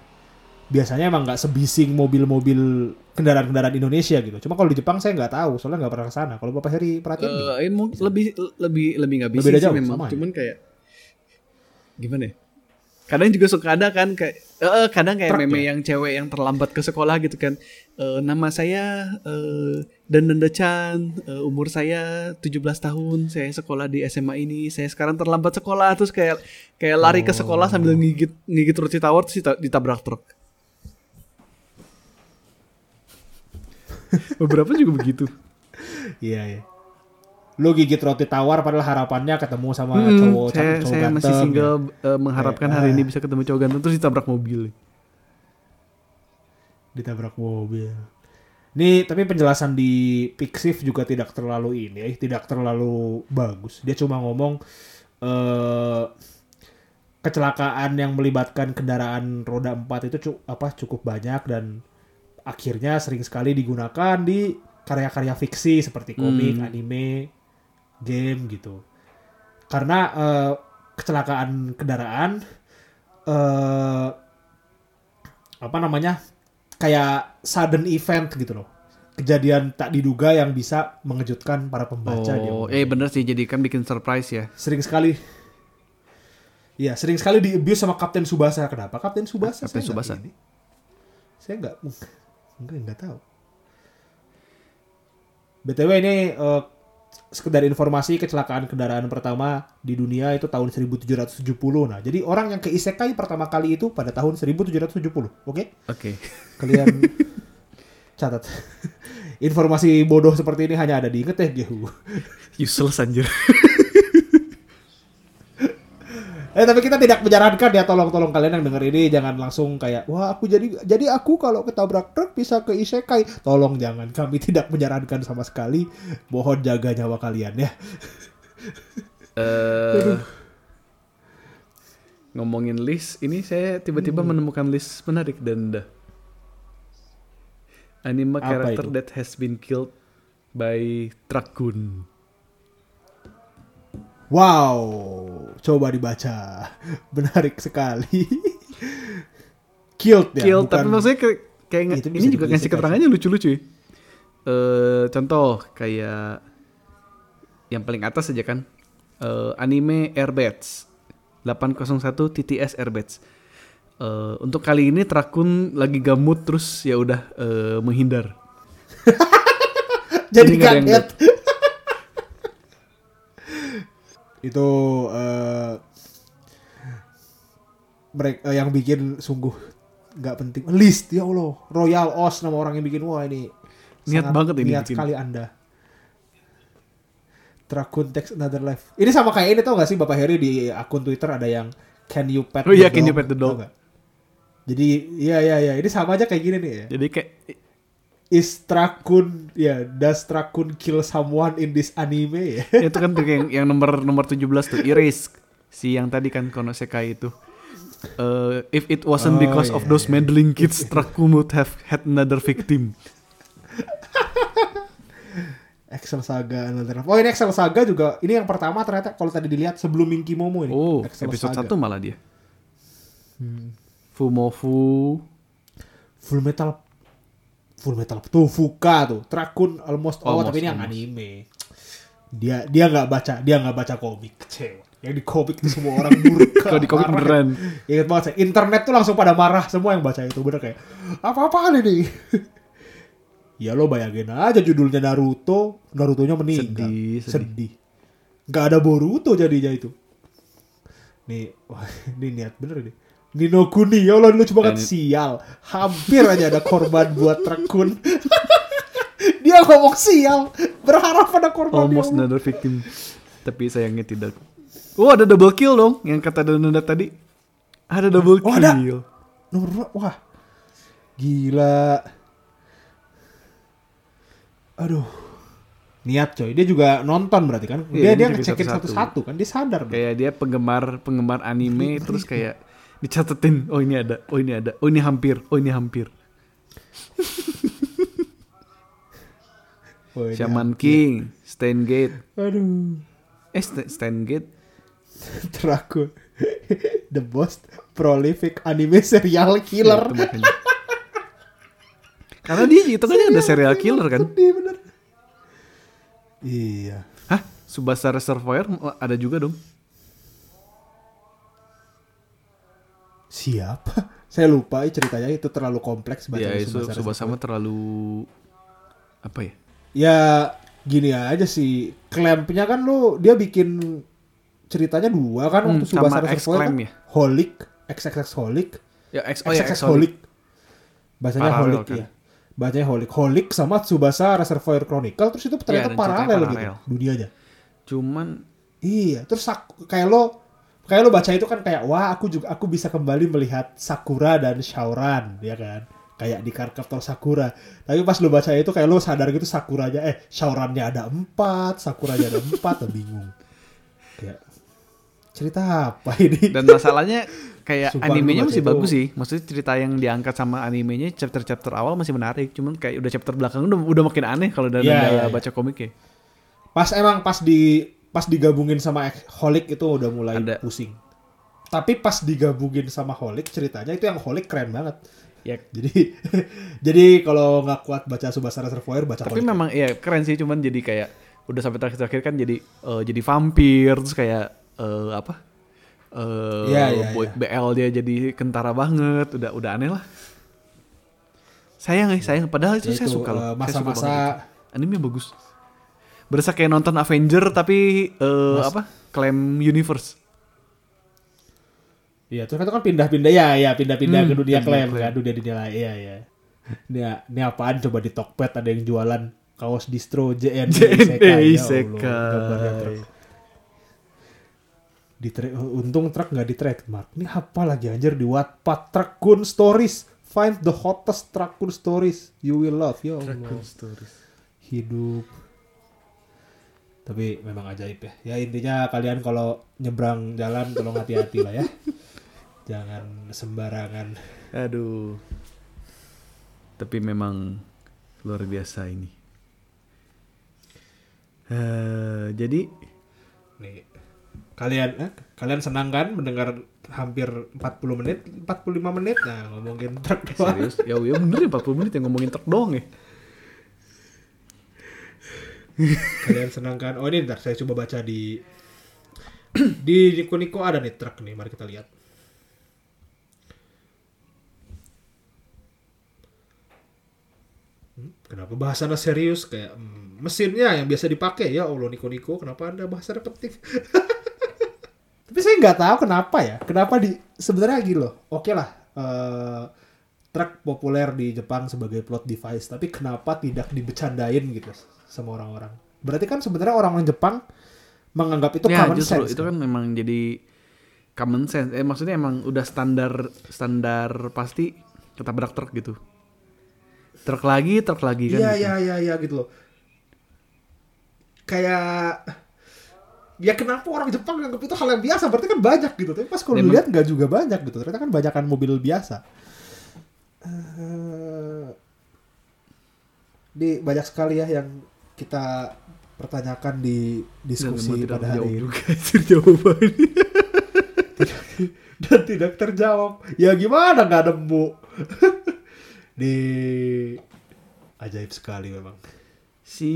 biasanya emang nggak sebising mobil-mobil kendaraan-kendaraan Indonesia gitu. Cuma kalau di Jepang saya nggak tahu, soalnya nggak pernah ke sana. Kalau Bapak Heri perhatiin gimana? Eh, mungkin lebih lebih lebih nggak bisa sih jauh, memang. sama ya? Cuman kayak gimana ya? Kadang juga suka ada kan kayak eh, kadang kayak Truk meme ya? yang cewek yang terlambat ke sekolah gitu kan. Eh, nama saya eh, dan Chan, eh, umur saya 17 tahun, saya sekolah di SMA ini, saya sekarang terlambat sekolah terus kayak kayak lari ke sekolah sambil ngigit ngigit ruci tawar terus dita- ditabrak truk. Beberapa juga begitu. Iya, iya. Lu gigit roti tawar padahal harapannya ketemu sama Hmm, cowok saya, cowok saya ganteng. masih ya. single eh, mengharapkan Kayak, hari ah. ini bisa ketemu cowok ganteng terus ditabrak mobil. ditabrak mobil. Nih, tapi penjelasan di Pixiv juga tidak terlalu ini, eh, tidak terlalu bagus. Dia cuma ngomong eh kecelakaan yang melibatkan kendaraan roda 4 itu cu- apa cukup banyak dan akhirnya sering sekali digunakan di karya-karya fiksi seperti komik, anime, game gitu. Karena eh, kecelakaan kendaraan eh apa namanya? Kayak sudden event gitu loh. Kejadian tak diduga yang bisa mengejutkan para pembaca dia. Oh, eh bener sih jadi kan bikin surprise ya. Sering sekali Iya, sering sekali di abuse sama Kapten Subasa. Kenapa Kapten Subasa? Kapten Saya nggak Tsubasa. ini. Saya nggak enggak enggak tahu. BTW ini eh, sekedar informasi kecelakaan kendaraan pertama di dunia itu tahun 1770. Nah, jadi orang yang ke isekai pertama kali itu pada tahun 1770. Oke? Oke. Kalian catat. Informasi bodoh seperti ini hanya ada di inget ya, Gehu. Useless anjir. Eh tapi kita tidak menyarankan ya tolong-tolong kalian yang denger ini jangan langsung kayak wah aku jadi jadi aku kalau ketabrak truk bisa ke isekai. Tolong jangan kami tidak menyarankan sama sekali. Mohon jaga nyawa kalian ya. Eh ngomongin list, ini saya tiba-tiba Hmm. menemukan list menarik dan. Anime Apa character itu? that has been killed by Trakun. Wow, coba dibaca. Menarik sekali. Killed ya, Killed, bukan tapi maksudnya kayak, kayak Itu ini juga ngasih keterangannya lucu-lucu ya. Eh, contoh kayak yang paling atas aja kan eh, anime Airbats 801 TTS Airbats. Eh, untuk kali ini Trakun lagi gamut terus ya udah eh, menghindar. jadi kaget. Itu eh mereka yang bikin sungguh nggak penting. List ya Allah. Royal Os nama orang yang bikin. Wah ini Niat sangat banget ini niat bikin. sekali anda. Trakun Text Another Life. Ini sama kayak ini tau gak sih Bapak Heri di akun Twitter ada yang Can you pet Oh the iya, can dog? you pet the dog? jadi iya iya iya. Ini sama aja kayak gini nih ya. Jadi kayak Is Trakun ya does Trakun kill someone in this anime ya itu kan yang yang nomor nomor 17 tuh Erase. Si yang tadi kan Konosekai itu. Eh, if it wasn't Oh, because of iya, those iya. meddling kids, Traku would have had another victim. Excel Saga Another. Oh ini Excel Saga juga ini yang pertama ternyata kalau tadi dilihat sebelum Minky Momo ini. Oh, Excel episode Saga. 1 malah dia. Hmm. Fumofu. Full Metal Full Metal tuh Fuka tuh Trakun Almost All Almost, tapi ini yang anime. Dia dia nggak baca dia nggak baca komik kecewa. Yang di komik itu semua orang murka. Kalau di komik beneran. Ingat banget saya, internet tuh langsung pada marah semua yang baca itu bener kayak apa-apaan ini. ya lo bayangin aja judulnya Naruto, Narutonya meninggal. Sedih, sedih. sedih. Gak ada Boruto jadinya itu. Nih, wah, ini niat bener nih. Nino Kuni, ya Allah lucu banget Dan- sial. Hampir aja ada korban buat Trekun. Dia ngomong sial, berharap ada korban. Almost another victim. Tapi sayangnya tidak. Oh, ada double kill dong yang kata Danda tadi. Ada double Oh, ada. kill. Nomor berapa? Wah. Gila. Aduh. Niat coy. Dia juga nonton berarti kan? Iya, dia dia dia ngecekin satu-satu. kan. Dia sadar. Kayak dia penggemar penggemar anime terus kayak dicatetin, oh ini ada, oh ini ada, oh ini hampir, oh ini hampir. Oh, ini Shaman King, Stain Gate. Aduh. Eh, St- Stain Gate. Teraku. The most prolific anime serial killer. Ya, itu. Karena dia itu kan ada serial killer kan. Sedih bener. Iya. Hah? Subasa Reservoir ada juga dong. Siapa? Saya lupa eh, ceritanya itu terlalu kompleks baca Ya, Subasa mah terlalu apa ya? ya gini aja sih klampnya kan lu dia bikin ceritanya dua kan Hmm, waktu Subasa Reservoir kan ya? Holic XXX Holic Ya, X, oh ya, XXX X Holic bacanya Paralel Holic kan? ya bacanya Holic Holic sama Tsubasa Reservoir Chronicle terus itu ternyata dan paralel ceritanya gitu paralel. dunianya Cuman iya terus kayak lo kayak lo baca itu kan kayak wah aku juga aku bisa kembali melihat Sakura dan Shauran ya kan kayak di karakter Sakura tapi pas lo baca itu kayak lo sadar gitu Sakuranya eh Shaurannya ada empat Sakuranya ada empat bingung kayak cerita apa ini dan masalahnya kayak Sumpah, animenya masih itu- bagus sih. Maksudnya cerita yang diangkat sama animenya chapter-chapter awal masih menarik. Cuman kayak udah chapter belakang udah udah makin aneh kalau dari Iya, iya, iya. baca komiknya. pas emang pas di pas digabungin sama Holic itu udah mulai Ada. pusing tapi pas digabungin sama Holic ceritanya itu yang Holic keren banget Ya, jadi jadi kalau nggak kuat baca Subasa Reservoir baca tapi Holic. memang ya keren sih cuman jadi kayak udah sampai terakhir-terakhir kan jadi eh, jadi vampir terus kayak eh, apa? Eh Iya, iya, boy- iya. BL dia jadi kentara banget, udah udah aneh lah. Sayang ya, sayang padahal itu Ya saya itu, suka loh. Saya suka masa-masa- banget itu. Anime bagus. Berasa kayak nonton Avenger tapi eh, apa? Claim universe. Iya, terus kan pindah-pindah ya, ya pindah-pindah Hmm, ke dunia klaim klaim. kan, dunia dunia lain. Iya, iya. Ini, ini apaan coba di Tokped ada yang jualan kaos distro JNE Isekai. Ya Isekai. Di tra- untung truk nggak di trademark. Ini apa lagi anjir di Wattpad Trakun Stories. Find the hottest Trakun Stories you will love. Ya Allah. Hidup. Tapi memang ajaib ya. Ya intinya kalian kalau nyebrang jalan tolong hati-hati lah ya. Jangan sembarangan. Aduh. Tapi memang luar biasa ini. Eh, jadi Nih. Kalian eh, kalian senang kan mendengar hampir 40 menit, 45 menit nah ngomongin truk doang. serius? ya, ya bener ya 40 menit yang ngomongin truk doang ya. Kalian senang kan? Oh ini ntar saya coba baca di di Niko Niko ada nih truk nih, mari kita lihat. Hmm, Kenapa bahasanya serius kayak hmm, mesinnya yang biasa dipakai ya Allah Niko Niko kenapa anda bahasa repetitif? Tapi saya nggak tahu kenapa ya. Kenapa di sebenarnya gini loh. Oke lah. eh, truk populer di Jepang sebagai plot device, tapi kenapa tidak dibecandain gitu sama orang-orang? Berarti kan sebenarnya orang-orang Jepang menganggap itu ya common justru sense. itu kan memang jadi common sense. Eh maksudnya emang udah standar standar pasti ketabrak truk gitu. Truk lagi, truk lagi kan. Iya gitu. iya iya iya gitu loh. Kayak ya kenapa orang Jepang nganggap itu hal yang biasa berarti kan banyak gitu tapi pas kalau Memang- lihat nggak juga banyak gitu ternyata kan banyakan mobil biasa Eh, di banyak sekali ya yang kita pertanyakan di diskusi Dan memang tidak pada hari ini. juga dan tidak terjawab. Ya gimana nggak nemu? Di ajaib sekali memang. Si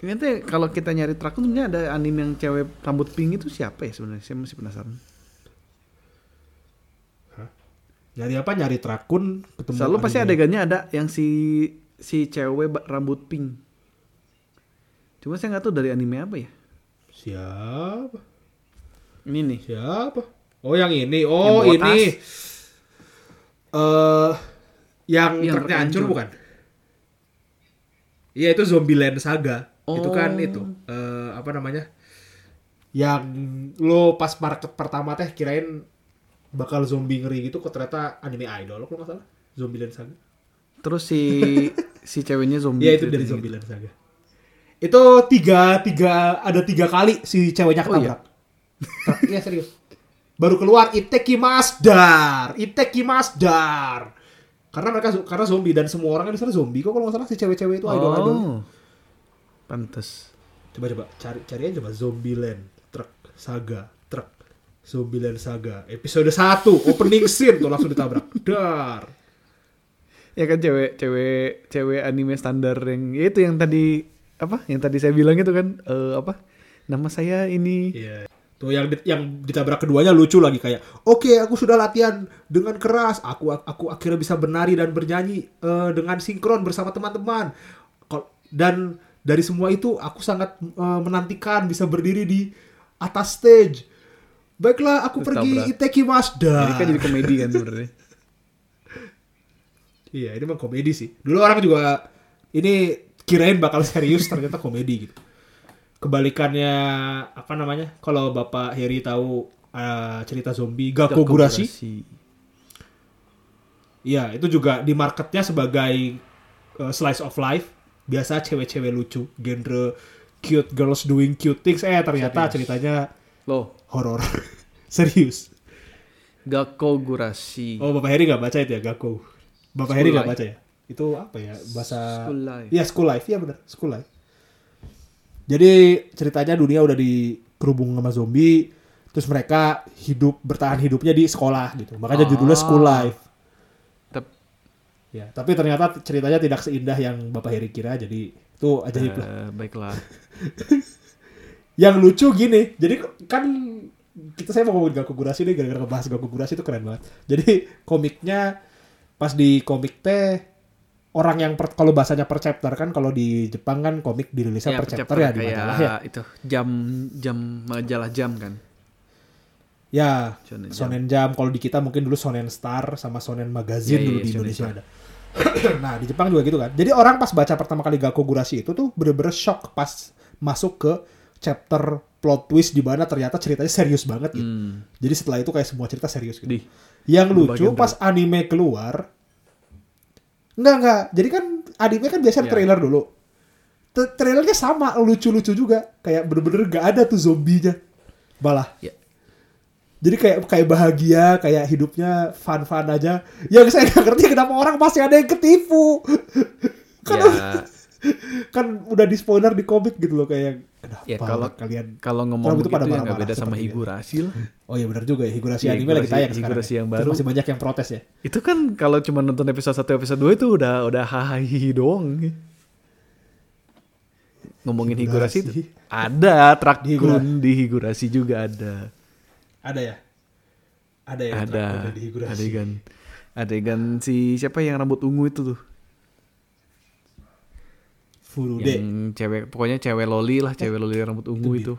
ini tuh kalau kita nyari trakun sebenarnya ada anime yang cewek rambut pink itu siapa ya sebenarnya? Saya masih penasaran. Nyari apa nyari trakun ketemu Selalu pasti adegannya ada yang si si cewek rambut pink. Cuma saya nggak tahu dari anime apa ya. siapa Ini nih. Siapa? Oh yang ini. Oh Yang ini. Eh yang Yang truknya hancur bukan? Iya itu Zombieland Saga. Itu Oh. kan itu. eh apa namanya? Yang lo pas market pertama teh kirain bakal zombie ngeri gitu kok ternyata anime idol kalau nggak salah. Zombieland Saga. Terus si si ceweknya zombie. Iya itu ceritanya dari gitu. Zombieland Saga. Itu tiga tiga ada tiga kali si ceweknya Oh, ketabrak. Iya serius. Baru keluar Iteki Masdar, Iteki Masdar. Karena mereka karena zombie dan semua orang di sana zombie kok kalau nggak salah si cewek-cewek itu idol idol. Oh. Pantes. Coba coba cari cari aja coba Zombieland Truck Saga Zombieland Saga episode 1 opening scene tuh langsung ditabrak. Dar. Ya kan cewek cewek cewek anime standar yang ya itu yang tadi apa? Yang tadi saya bilang itu kan eh, apa? Nama saya ini. Iya. Tuh yang di- yang ditabrak keduanya lucu lagi kayak, "Oke, aku sudah latihan dengan keras. Aku aku akhirnya bisa menari dan bernyanyi eh, dengan sinkron bersama teman-teman." Dan dari semua itu aku sangat eh, menantikan bisa berdiri di atas stage. Baiklah, aku Terus pergi tabrak. Iteki Mazda. Jadi kan jadi komedi kan sebenarnya. Iya, ini memang komedi sih. Dulu orang juga ini kirain bakal serius ternyata komedi gitu. Kebalikannya apa namanya? Kalau Bapak Heri tahu eh, cerita zombie Gakogurashi, iya itu juga di marketnya sebagai eh, slice of life. Biasa cewek-cewek lucu, genre cute girls doing cute things. Eh ternyata Serius. ceritanya Loh, horor. serius. Gakogurashi. Oh Bapak Heri nggak baca itu ya Gakko? Bapak School Heri nggak baca ya? Itu apa ya bahasa? School Life. Iya School Life, iya benar School Life. Jadi ceritanya dunia udah dikerubung sama zombie, terus mereka hidup bertahan hidupnya di sekolah gitu. Makanya judulnya School Ah. Life. Tep- Ya, tapi ternyata ceritanya tidak seindah yang Bapak Heri kira. Jadi itu ajaib lah. eh, baiklah. Yang lucu gini, jadi kan kita saya mau ngomongin Gakugurashi nih gara-gara ngebahas Gakugurashi itu keren banget. Jadi komiknya pas di komik teh orang yang per- kalau bahasanya per chapter kan kalau di Jepang kan komik dirilisnya per chapter ya di majalah ya. itu jam jam majalah jam kan. Ya, Shonen. Shonen Jump. Kalau di kita mungkin dulu Shonen Star sama Shonen Iya, Magazine dulu iya, di Indonesia Star. ada. nah, di Jepang juga gitu kan. Jadi orang pas baca pertama kali Gakugurashi itu tuh bener-bener shock pas masuk ke chapter plot twist di mana ternyata ceritanya serius banget gitu. Hmm. Jadi setelah itu kayak semua cerita serius gitu. Di Yang lucu pas anime keluar Enggak enggak. Jadi kan anime kan biasanya Ya. trailer dulu. T- trailernya sama lucu-lucu juga. Kayak bener-bener gak ada tuh zombinya. Malah. Ya. Jadi kayak kayak bahagia, kayak hidupnya fun-fun aja. Yang saya gak ngerti kenapa orang masih ada yang ketipu. kan ya kan udah di spoiler di komik gitu loh kayak kenapa Ya, kalau- kalian kalau ngomong itu begitu pada ya nggak marah-marah beda sama. Higurashi lah. Oh iya benar juga ya Higurashi Iya, anime lagi Higurashi- tayang sekarang. Higurashi ya. yang Terus baru. Masih banyak yang protes ya. Itu kan kalau cuma nonton episode 1 episode 2 itu udah udah hahaha doang. Ngomongin Higurashi itu Higurashi. ada Di Higura- Trakun di Higurashi juga ada. Ada ya? Ada ya? ada Trakun di Higurashi. adegan adegan si siapa yang rambut ungu itu tuh. Furude. Yang cewek pokoknya cewek loli lah, cewek loli rambut ungu itu.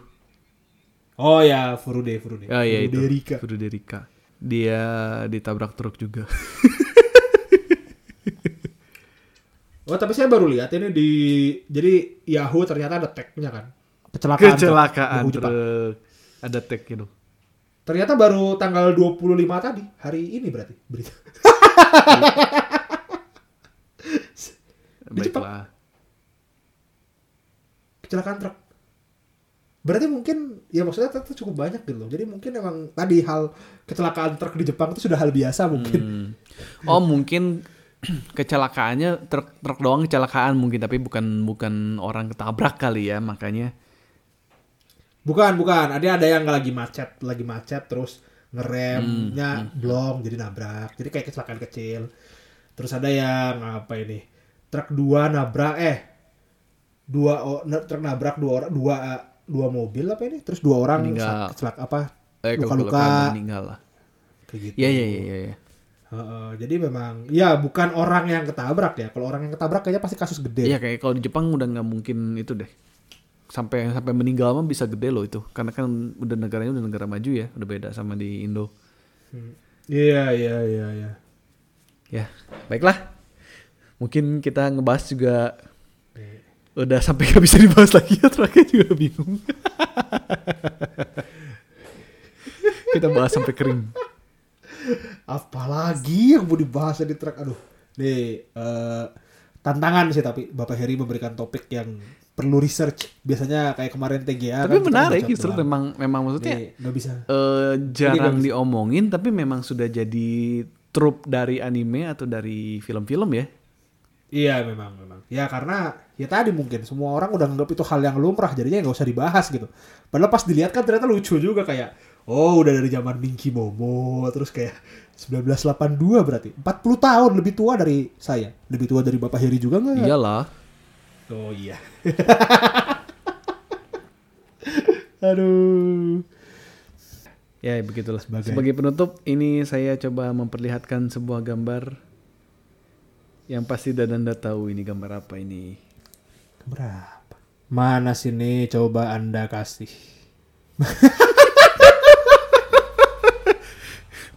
Oh ya, Furude, Furude. Ah iya itu. Furude Rika. Furude Rika. Dia ditabrak truk juga. Oh, tapi saya baru lihat ini di jadi Yahoo ternyata ada tag-nya kan. Kecelakaan. Kecelakaan Jepang. truk. Ada tag gitu. Ternyata baru tanggal 25 tadi, hari ini berarti berita. Baiklah. Kecelakaan truk. berarti mungkin ya maksudnya ternyata cukup banyak gitu loh. Jadi mungkin emang tadi hal kecelakaan truk di Jepang itu sudah hal biasa mungkin. Hmm. Oh mungkin kecelakaannya truk truk doang kecelakaan mungkin tapi bukan bukan orang ketabrak kali ya makanya. Bukan, bukan. Ada ada yang lagi macet, lagi macet terus ngeremnya blong jadi nabrak. Jadi kayak kecelakaan kecil. Terus ada yang apa ini? Truk dua nabrak eh dua o- na- truk nabrak dua orang dua dua mobil apa ini? Terus dua orang Meninggal. kecelak apa? Eh luka-luka meninggal lah. kayak gitu. Iya iya iya iya. Heeh, jadi memang ya bukan orang yang ketabrak ya. Kalau orang yang ketabrak kayaknya pasti kasus gede. Iya kayak kalau di Jepang udah nggak mungkin itu deh. Sampai sampai meninggal mah bisa gede loh itu. Karena kan udah negaranya udah negara maju ya, udah beda sama di Indo. Hmm. Iya, iya, iya, iya. Ya, baiklah. Mungkin kita ngebahas juga udah sampai nggak bisa dibahas lagi ya terakhir juga bingung. kita bahas sampai kering. Apalagi yang mau dibahas di track aduh. Nih eh, tantangan sih tapi Bapak Heri memberikan topik yang perlu research. Biasanya kayak kemarin TGA Tapi kan menarik justru doang. memang memang maksudnya nggak bisa. eh, jarang bisa. diomongin tapi memang sudah jadi trup dari anime atau dari film-film ya. Iya memang memang. Ya karena ya tadi mungkin semua orang udah nganggap itu hal yang lumrah jadinya nggak usah dibahas gitu. Padahal pas dilihat kan ternyata lucu juga kayak oh udah dari zaman Minky Momo terus kayak 1982 berarti 40 tahun lebih tua dari saya. Lebih tua dari Bapak Heri juga nggak? Iyalah. Oh iya. Aduh. Ya begitulah. Sebagai- Sebagai penutup ini saya coba memperlihatkan sebuah gambar yang pasti Dananda tahu ini gambar apa ini. Berapa? Mana sini coba Anda kasih.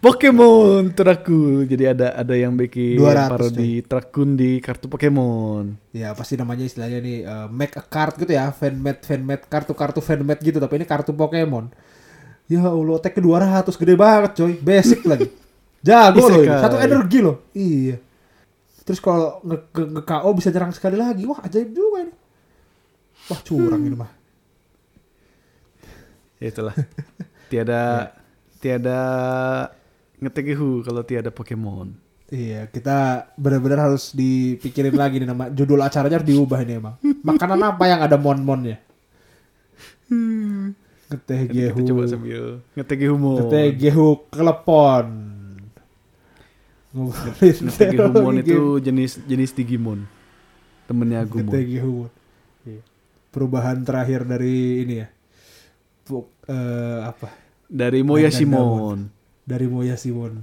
Pokemon Trakun. Jadi ada ada yang bikin 200 parodi Trakun di kartu Pokemon. Ya pasti namanya istilahnya nih eh, make a card gitu ya, fan made fan made kartu-kartu fan made gitu tapi ini kartu Pokemon. Ya Allah, tag ke 200 gede banget coy, basic lagi. Jago loh ini, Isekai. satu energi loh. Iya. Terus kalau nge, nge, nge bisa nyerang sekali lagi. Wah, ajaib juga ini. Wah, curang ini mah. Ya itulah. tiada tiada ngetegehu kalau tiada Pokemon. Iya, kita benar-benar harus dipikirin lagi nih nama judul acaranya harus diubah ini emang. Makanan apa yang ada mon-monnya? Geteh Nanti kita gehu. coba sambil ngetegehumon. Geteh gehu kelepon. Ngetegehumon teknologi itu jenis jenis Digimon. Temennya Agumon. Geteh gehu. Perubahan terakhir dari ini ya. Puk- eh, apa? Dari Moya Simon. Dari Moya Simon.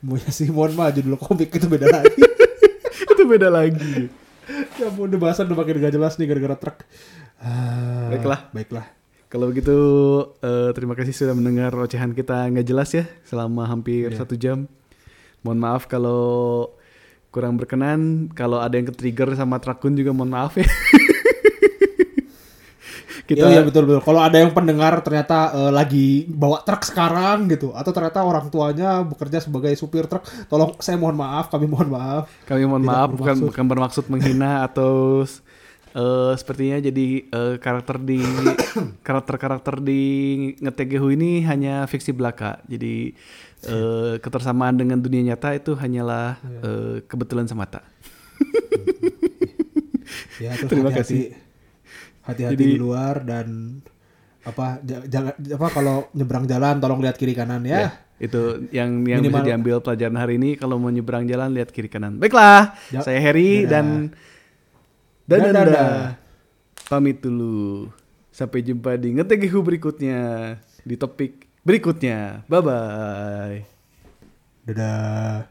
Moya Simon mah judul komik itu beda lagi. itu beda lagi. ya ampun, udah bahasan udah makin gak jelas nih gara-gara truk. Ah, Baiklah. Baiklah. Kalau begitu eh, terima kasih sudah mendengar ocehan kita nggak jelas ya selama hampir Iya. satu jam. Mohon maaf kalau kurang berkenan. Kalau ada yang ke-trigger sama Trakun juga mohon maaf ya. kita Iya, iya, betul betul. Kalau ada yang pendengar ternyata eh, lagi bawa truk sekarang gitu, atau ternyata orang tuanya bekerja sebagai supir truk, tolong saya mohon maaf, kami mohon maaf. kami mohon Tidak maaf bukan bermaksud. bukan bermaksud menghina atau eh, sepertinya jadi eh, karakter di karakter-karakter di Ngetegehu ini hanya fiksi belaka. Jadi eh, ketersamaan dengan dunia nyata itu hanyalah Iya. eh, kebetulan semata. Ya, terus Terima hati-hati. Hati-hati Jadi- di luar dan apa ja- jangan apa kalau nyebrang jalan tolong lihat kiri kanan ya. Ya, itu yang yang bisa Minimal- diambil pelajaran hari ini kalau mau nyebrang jalan lihat kiri kanan. Baiklah, Ya, saya Harry dan Dadah. Dananda. Pamit dulu. Sampai jumpa di ngetegehu berikutnya di topik berikutnya. Bye bye. Dadah.